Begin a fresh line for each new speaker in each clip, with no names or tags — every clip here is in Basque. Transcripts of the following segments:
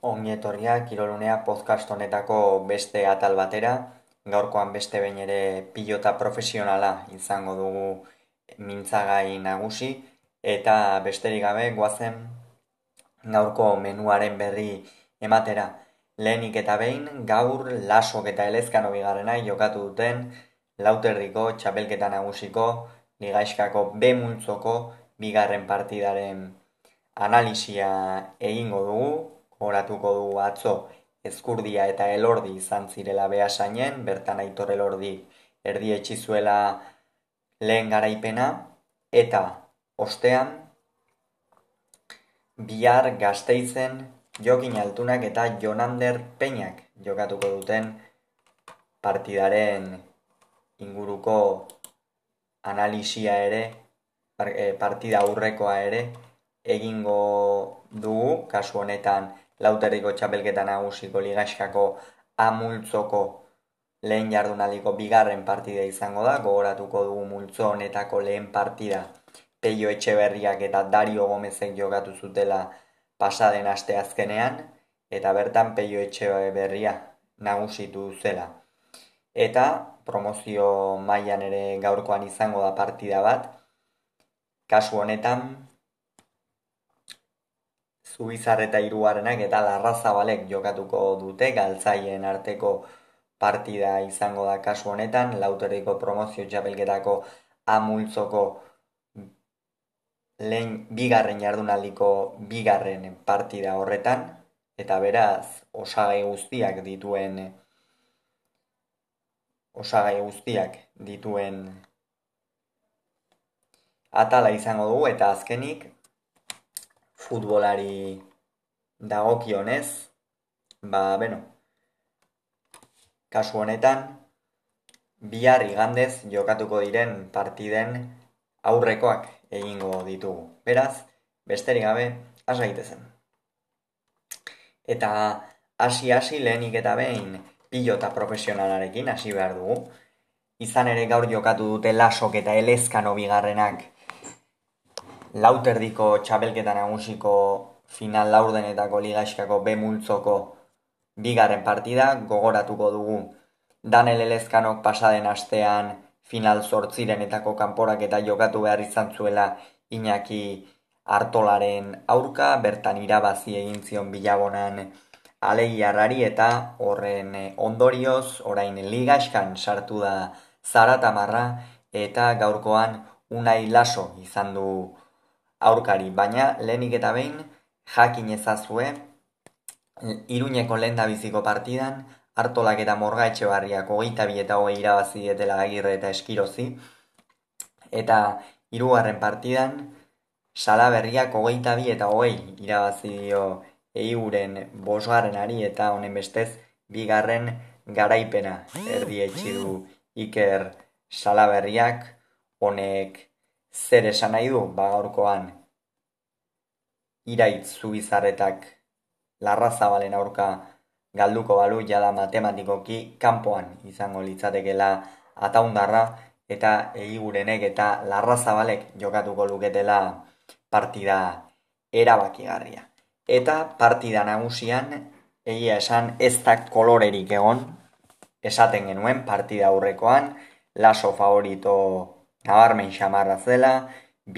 Ongi etorria Kirolunea podcast honetako beste atal batera. Gaurkoan beste behin ere pilota profesionala izango dugu mintzagai nagusi eta besterik gabe goazen gaurko menuaren berri ematera. Lehenik eta behin gaur lasok eta elezkano bigarrena jokatu duten lauterdiko txapelketa nagusiko ligaiskako B multzoko bigarren partidaren analisia egingo dugu, oratuko dugu atzo ezkurdia eta elordi izan zirela behasainen, bertan aitor elordi. Erdi etxizuela lehen garaipena, eta ostean bihar gazteizen jokin altunak eta jonander peinak jokatuko duten partidaren inguruko analisia ere, eh, partida aurrekoa ere, egingo dugu, kasu honetan lauterriko txapelketa nagusiko ligaskako amultzoko lehen jardunaliko bigarren partida izango da, gogoratuko dugu multzo honetako lehen partida. Peio Etxeberriak eta Dario Gomezek jokatu zutela pasaden aste azkenean, eta bertan Peio Etxeberria nagusitu zela. Eta promozio mailan ere gaurkoan izango da partida bat, kasu honetan Zubizar eta Iruarenak eta Larrazabalek jokatuko dute galtzaien arteko partida izango da kasu honetan, lauterriko promozio txapelketako amultzoko lehen bigarren jardunaldiko bigarren partida horretan, eta beraz osagai guztiak dituen osagai guztiak dituen atala izango dugu. Eta azkenik futbolari dagokionez, ba, beno, kasu honetan, bihar igandez jokatuko diren partiden aurrekoak egingo ditugu. Beraz, besterik gabe, has gaitezen. Eta hasi-hasi lehenik eta behin pilota profesionalarekin hasi behar dugu. Izan ere gaur jokatu dute lasok eta elezkano bigarrenak lauterdiko txabelketa nagusiko final laurdenetako ligaskako B multzoko bigarren partida gogoratuko dugu. Danel Elezkanok pasaden astean final zortzirenetako kanporak eta jokatu behar izan zuela Iñaki Artolaren aurka, bertan irabazi egin zion bilabonan alegiarrari eta horren ondorioz, orain ligaskan sartu da zaratamarra eta gaurkoan unai laso izan du aurkari, baina lehenik eta behin jakin ezazue Iruñeko lehen biziko partidan, hartolak eta morga etxe barriak hogeita bi eta hogei irabazi dietela agirre eta eskirozi. Eta hirugarren partidan, salaberriak hogeita bi eta hogei irabazi dio eiguren bosgarren ari eta honen bestez, bigarren garaipena erdi du Iker salaberriak, honek zer esan nahi du ba gaurkoan iraitz zubizarretak larrazabalen aurka galduko balu jada matematikoki kanpoan izango litzatekela ataundarra eta egigurenek eta larrazabalek jokatuko luketela partida erabakigarria. Eta partida nagusian egia esan ez da kolorerik egon esaten genuen partida aurrekoan laso favorito nabarmen xamarra zela,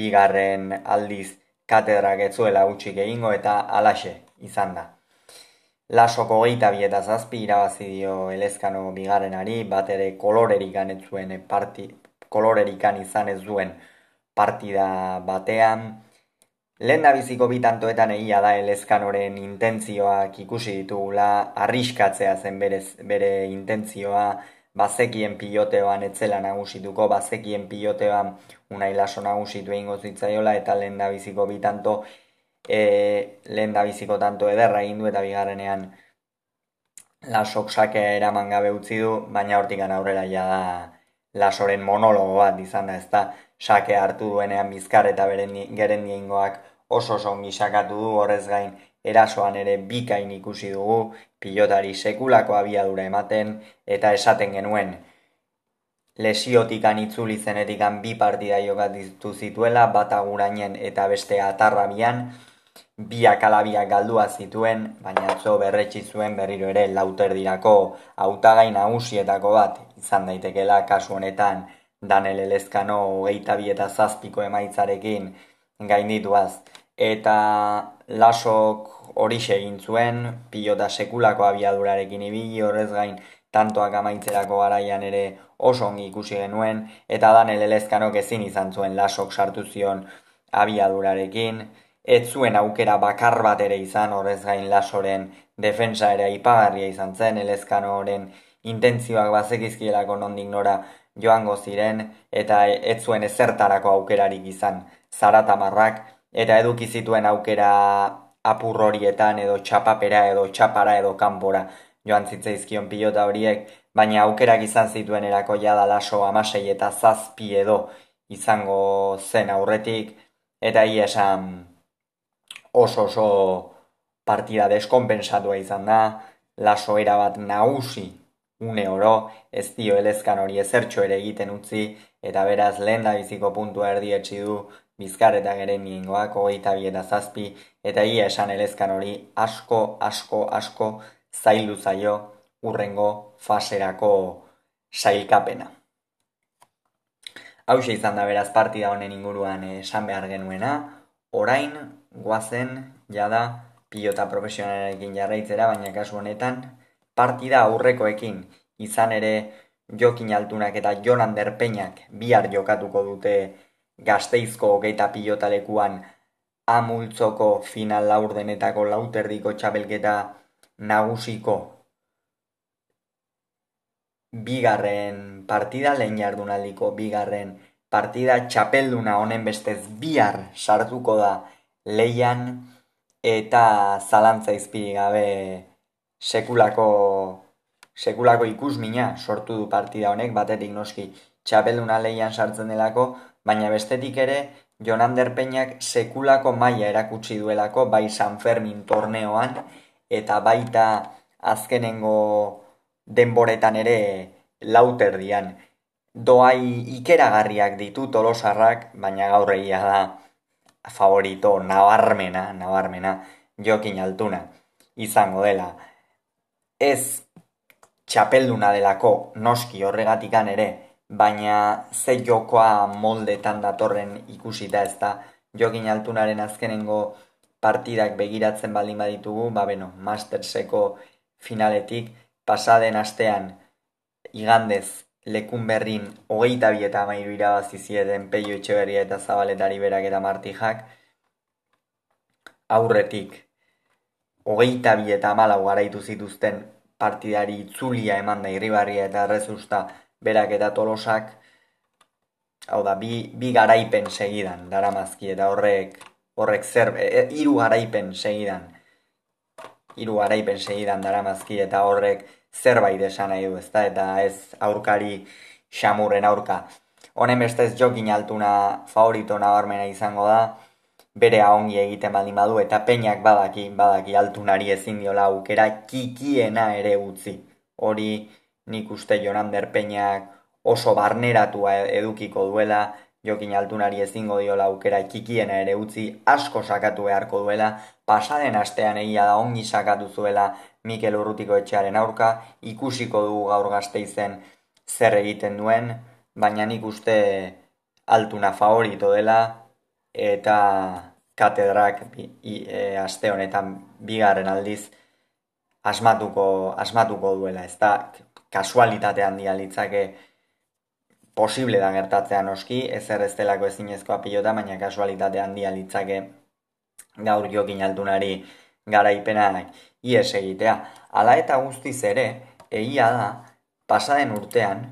bigarren aldiz katedrak etzuela utxik egingo eta alaxe izan da. Lasoko geita bieta zazpi irabazi dio elezkano bigarrenari, bat ere kolorerikan ez zuen parti, kolorerikan izan ez duen partida batean. Lehen da biziko bitantoetan egia da elezkanoren intentzioak ikusi ditugula, arriskatzea zen berez, bere intentzioa, bazekien piloteoan etzela nagusituko, bazekien piloteoan unai laso nagusitu egingo zitzaiola, eta lehen da biziko bitanto, e, lehen da biziko tanto ederra egin du, eta bigarrenean lasok sakea eraman gabe utzi du, baina hortik aurrera ja da lasoren monologo bat izan da, ez da, sake hartu duenean bizkar eta beren geren oso oso ongi sakatu du horrez gain erasoan ere bikain ikusi dugu, pilotari sekulako abiadura ematen, eta esaten genuen, lesiotikan itzuli zenetikan bi partida jokatu zituela, bat agurainen eta beste atarrabian, biak alabiak galdua zituen, baina atzo berretsi zuen berriro ere lauter dirako hautagai nagusietako bat izan daitekela kasu honetan Daniel Elezkano geita bi eta zazpiko emaitzarekin gaindituaz. Eta lasok hori egin zuen, pilota sekulako abiadurarekin ibili horrez gain tantoak amaitzerako garaian ere oso ongi ikusi genuen, eta Daniel Elezkanok ezin izan zuen lasok sartu zion abiadurarekin, ez zuen aukera bakar bat ere izan horrez gain lasoren defensa ere aipagarria izan zen. Elezkanoren intentzioak bazekizkielako nondik nora joango ziren eta ez zuen ezertarako aukerarik izan. Zaratamarrak eta eduki zituen aukera apur horietan edo txapapera edo txapara edo kanpora joan zitzaizkion pilota horiek, baina aukerak izan zituen erako jada laso amasei eta zazpi edo izango zen aurretik, eta hi esan oso oso partida deskompensatua izan da, laso erabat nausi une oro, ez dio elezkan hori ezertxo ere egiten utzi, eta beraz lehen da biziko puntua erdietsi du, bizkar eta gere niengoak, hogeita bi eta zazpi, eta ia esan elezkan hori asko, asko, asko zaildu zaio urrengo faserako sailkapena. Hau izan da beraz partida honen inguruan esan behar genuena, orain guazen jada pilota profesionalarekin jarraitzera, baina kasu honetan partida aurrekoekin izan ere jokin altunak eta jonan derpeinak bihar jokatuko dute gazteizko hogeita pilotalekuan amultzoko final laurdenetako lauterdiko txabelketa nagusiko bigarren partida lehen jardunaldiko bigarren partida. Txapelduna honen bestez bihar sartuko da leian eta zalantza izpiri gabe sekulako sekulako ikusmina sortu du partida honek. Batetik noski txapelduna leian sartzen delako baina bestetik ere Jonan Derpeñak sekulako maila erakutsi duelako bai San Fermin torneoan eta baita azkenengo denboretan ere lauterdian doai ikeragarriak ditu tolosarrak, baina gaur egia da favorito nabarmena, nabarmena, jokin altuna izango dela. Ez txapelduna delako noski horregatikan ere, baina ze jokoa moldetan datorren ikusita ez da, jokin altunaren azkenengo partidak begiratzen baldin baditugu, ba beno, Masterseko finaletik, pasaden astean igandez lekun berrin hogeita bi eta amairu irabazi zieten peio etxeberria eta zabaletari berak eta martijak. Aurretik hogeita bi eta amalau garaitu zituzten partidari itzulia eman da irribarria eta errezusta berak eta tolosak hau da, bi, bi garaipen segidan daramazki eta horrek horrek zer, e, e, iru garaipen segidan iru garaipen segidan daramazki eta horrek zerbait esan nahi du, ezta? Eta ez aurkari xamurren aurka. Honen beste ez jokin altuna favorito nabarmena izango da, bere ongi egiten baldin badu, eta peinak badaki, badaki altunari ezin diola aukera kikiena ere utzi. Hori nik uste Jonander peinak oso barneratua edukiko duela, jokin altunari ezingo diola aukera kikiena ere utzi, asko sakatu beharko duela, pasaden astean egia da ongi sakatu zuela Mikel Urrutiko etxearen aurka, ikusiko dugu gaur gazteizen zer egiten duen, baina nik uste altuna favorito dela, eta katedrak e, aste honetan bigarren aldiz asmatuko, asmatuko duela, ez da kasualitate handia litzake posible da gertatzea noski, ezer ez delako ezinezkoa pilota, baina kasualitate handia litzake gaur jokin altunari garaipenak ies egitea. Hala eta guztiz ere, egia da, pasaden urtean,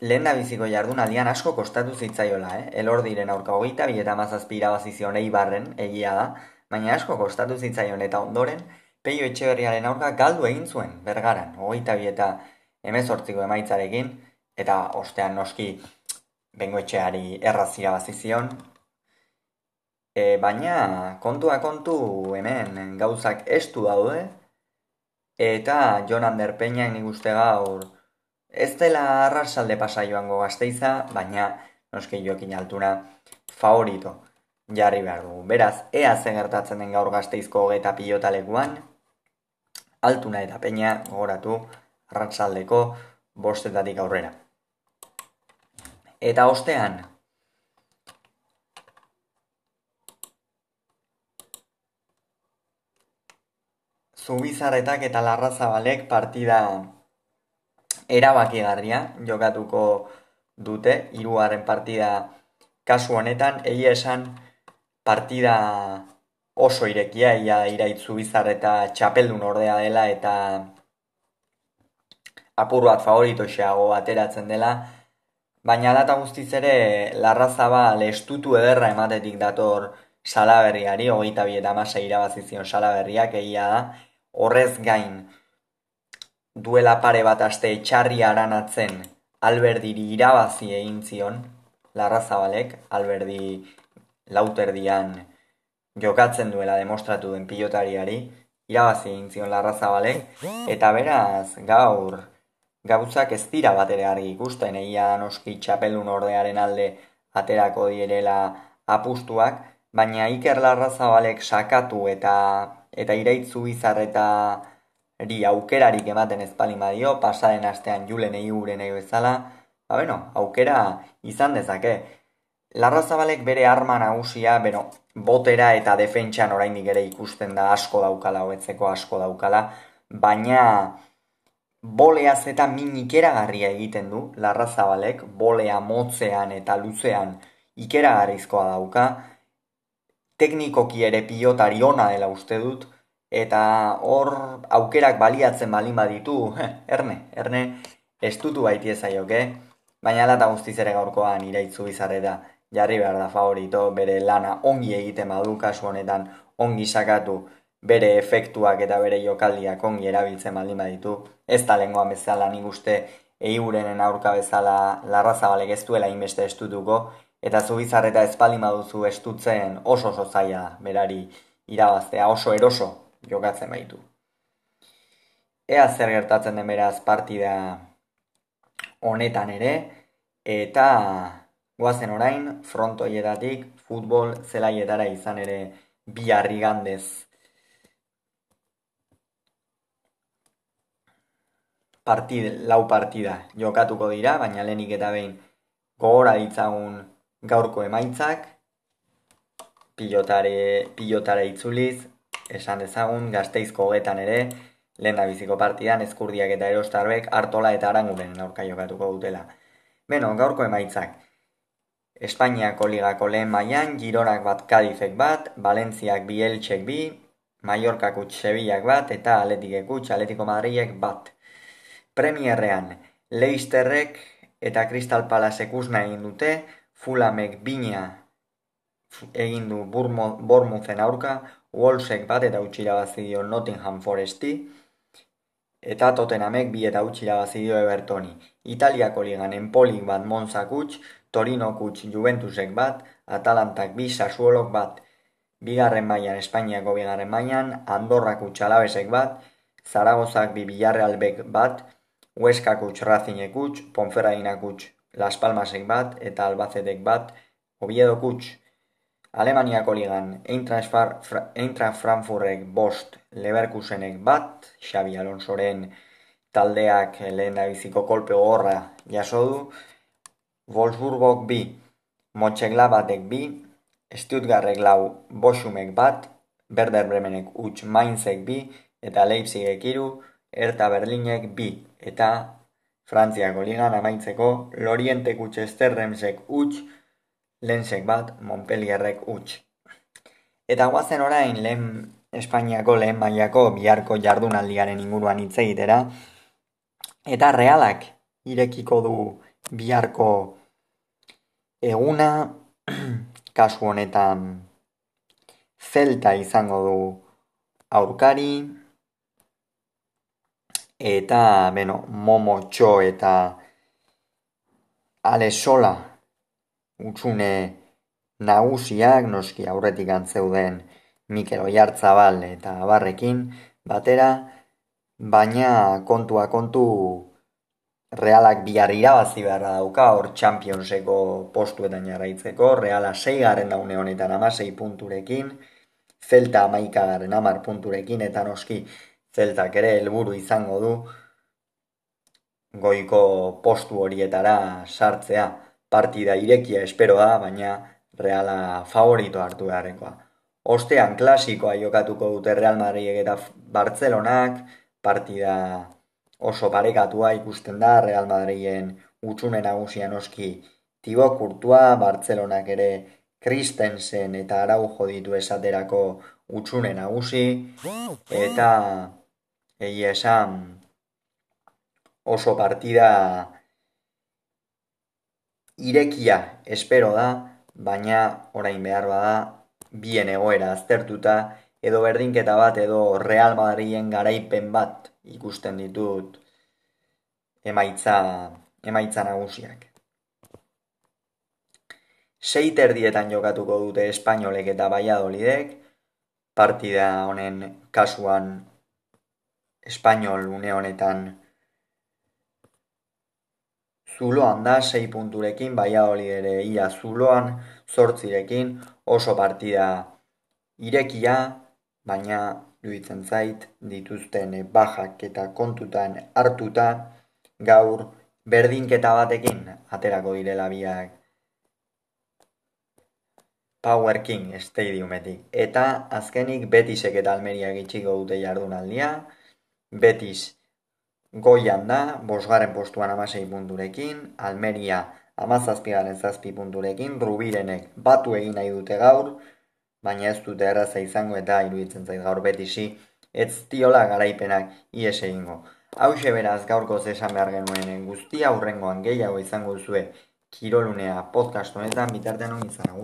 lehen biziko jardunaldian asko kostatu zitzaiola, eh? elor diren aurka hogeita, bi eta mazazpi irabazizion barren, egia da, baina asko kostatu zitzaion eta ondoren, peio etxeberriaren aurka galdu egin zuen, bergaran, hogeita bi eta emezortziko emaitzarekin, eta ostean noski bengoetxeari errazia bazizion, E, baina kontua kontu hemen gauzak estu daude eta Jonan Derpeñak nik uste gaur ez dela arrasalde pasa joango gazteiza, baina noski jokin altuna favorito jarri behar dugu. Beraz, ea zen gertatzen den gaur gazteizko eta pilotalekuan, altuna eta peina gogoratu arratsaldeko bostetatik aurrera. Eta ostean, Zubizarretak eta Larrazabalek partida erabakigarria jokatuko dute, hiruaren partida kasu honetan, egia esan partida oso irekia, ia iraitzu bizar eta txapeldun ordea dela eta apur bat favoritoxeago ateratzen dela, baina data guztiz ere larrazabal estutu ederra ematetik dator salaberriari, hogeita bi eta masa irabazizion salaberriak egia da, horrez gain duela pare bat aste txarri aranatzen alberdiri irabazi egin zion larrazabalek, alberdi lauterdian jokatzen duela demostratu den pilotariari, irabazi egin zion larrazabalek, eta beraz gaur gauzak ez dira bat ere argi ikusten, egia noski txapelun ordearen alde aterako direla apustuak, baina Iker Larrazabalek sakatu eta eta iraitzu bizar eta eri aukerarik ematen ezpalin badio, pasaren astean julen egi gure nahi bezala, ba beno, aukera izan dezake. Larra zabalek bere arma nagusia, beno, botera eta defentsan oraindik ere ikusten da asko daukala, hobetzeko asko daukala, baina boleaz eta min ikeragarria egiten du, larra zabalek, bolea motzean eta luzean ikeragarrizkoa dauka, teknikoki ere pilotari ona dela uste dut, eta hor aukerak baliatzen balin baditu, erne, erne, estutu baiti ezaioke, baina lata guztiz ere gaurkoan iraitzu bizarre da, jarri behar da favorito, bere lana ongi egiten badu kasu honetan, ongi sakatu bere efektuak eta bere jokaldiak ongi erabiltzen baldin baditu, ez da lengoan bezala nik uste eigurenen aurka bezala larrazabalek ez duela inbeste estutuko, eta zubizarreta espaldi maduzu estutzen oso oso zaila berari irabaztea oso eroso jokatzen baitu. Ea zer gertatzen den beraz partida honetan ere eta guazen orain frontoietatik futbol zelaietara izan ere bi harrigandez. Partid, lau partida jokatuko dira, baina lehenik eta behin gogora ditzagun gaurko emaitzak, pilotare, pilotare itzuliz, esan dezagun, gazteizko hogetan ere, lehen biziko partidan, ezkurdiak eta erostarbek, hartola eta aranguren aurka jokatuko dutela. Beno, gaurko emaitzak, Espainiako ligako lehen mailan Gironak bat Kadizek bat, Valentziak bi Eltsek bi, Mallorcak utx Sevillak bat, eta Atletikek utx Atletiko Madrilek bat. Premierrean, Leisterrek eta Crystal Palace egin dute, Fulamek bina egin du Bormuzen aurka, Wolsek bat eta utxira bazidio Nottingham Foresti, eta Tottenhamek bi eta utxira bazidio Evertoni. Italiako ligan Empolik bat Monzak utx, Torino utx Juventusek bat, Atalantak bi Sasuolok bat, bigarren mailan Espainiako bigarren mailan, Andorrak utx Alabesek bat, Zaragozak bi Bilarrealbek bat, Hueskak utx Razinek utx, Ponferrainak utx Las Palmasek bat eta Albacetek bat, Oviedo kutx, Alemaniako ligan, Eintracht Frankfurtek bost, Leverkusenek bat, Xabi Alonsoren taldeak lehen biziko kolpe gorra jaso du, Wolfsburgok bi, Motxeglabatek bi, Stuttgartek lau, Bosumek bat, Werder Bremenek utx Mainzek bi, eta Leipzigek iru, Erta Berlinek bi, eta Frantziako ligan amaitzeko Loriente kutxe esterremsek utx, lehensek bat Montpellierrek utx. Eta guazen orain lehen Espainiako lehen mailako biharko jardunaldiaren inguruan hitz egitera. Eta realak irekiko du biharko eguna, kasu honetan zelta izango du aurkari, eta, beno, momo txo eta ale sola utxune nagusiak, noski aurretik antzeuden Mikel Oiartzabal eta Barrekin batera, baina kontua kontu Realak bihar irabazi beharra dauka, hor Championseko postuetan jarraitzeko, Reala 6 garen daune honetan amasei punturekin, Zelta amaika garen amar punturekin, eta noski Zeltak ere helburu izango du goiko postu horietara sartzea. Partida irekia espero da, baina Reala favorito hartu beharrekoa. Ostean klasikoa jokatuko dute Real Madrid eta Bartzelonak, partida oso parekatua ikusten da Real Madriden utxune nagusia noski. Tibo Kurtua, Bartzelonak ere Kristensen eta Araujo ditu esaterako utxune nagusi. Eta egia esan oso partida irekia espero da, baina orain behar bada bien egoera aztertuta, edo berdinketa bat edo Real Madriden garaipen bat ikusten ditut emaitza, emaitza nagusiak. Sei terdietan jokatuko dute Espainolek eta Valladolidek, partida honen kasuan Espainol une honetan zuloan da, sei punturekin, Valladolid ere ia zuloan, zortzirekin, oso partida irekia, baina duitzen zait dituzten bajak eta kontutan hartuta gaur berdinketa batekin aterako direla biak Power King Stadiumetik. Eta azkenik Betisek eta Almeria gitxiko dute jardunaldia. Betis goian da, bosgaren postuan amasei punturekin, Almeria amazazpigaren zazpi punturekin, Rubirenek batu egin nahi dute gaur, baina ez dute erraza izango eta iruditzen zait gaur betisi, ez diola garaipenak ies egingo. Hau beraz gaurko zesan behar genuen guztia, aurrengoan gehiago izango zue kirolunea podcast honetan, bitartean izan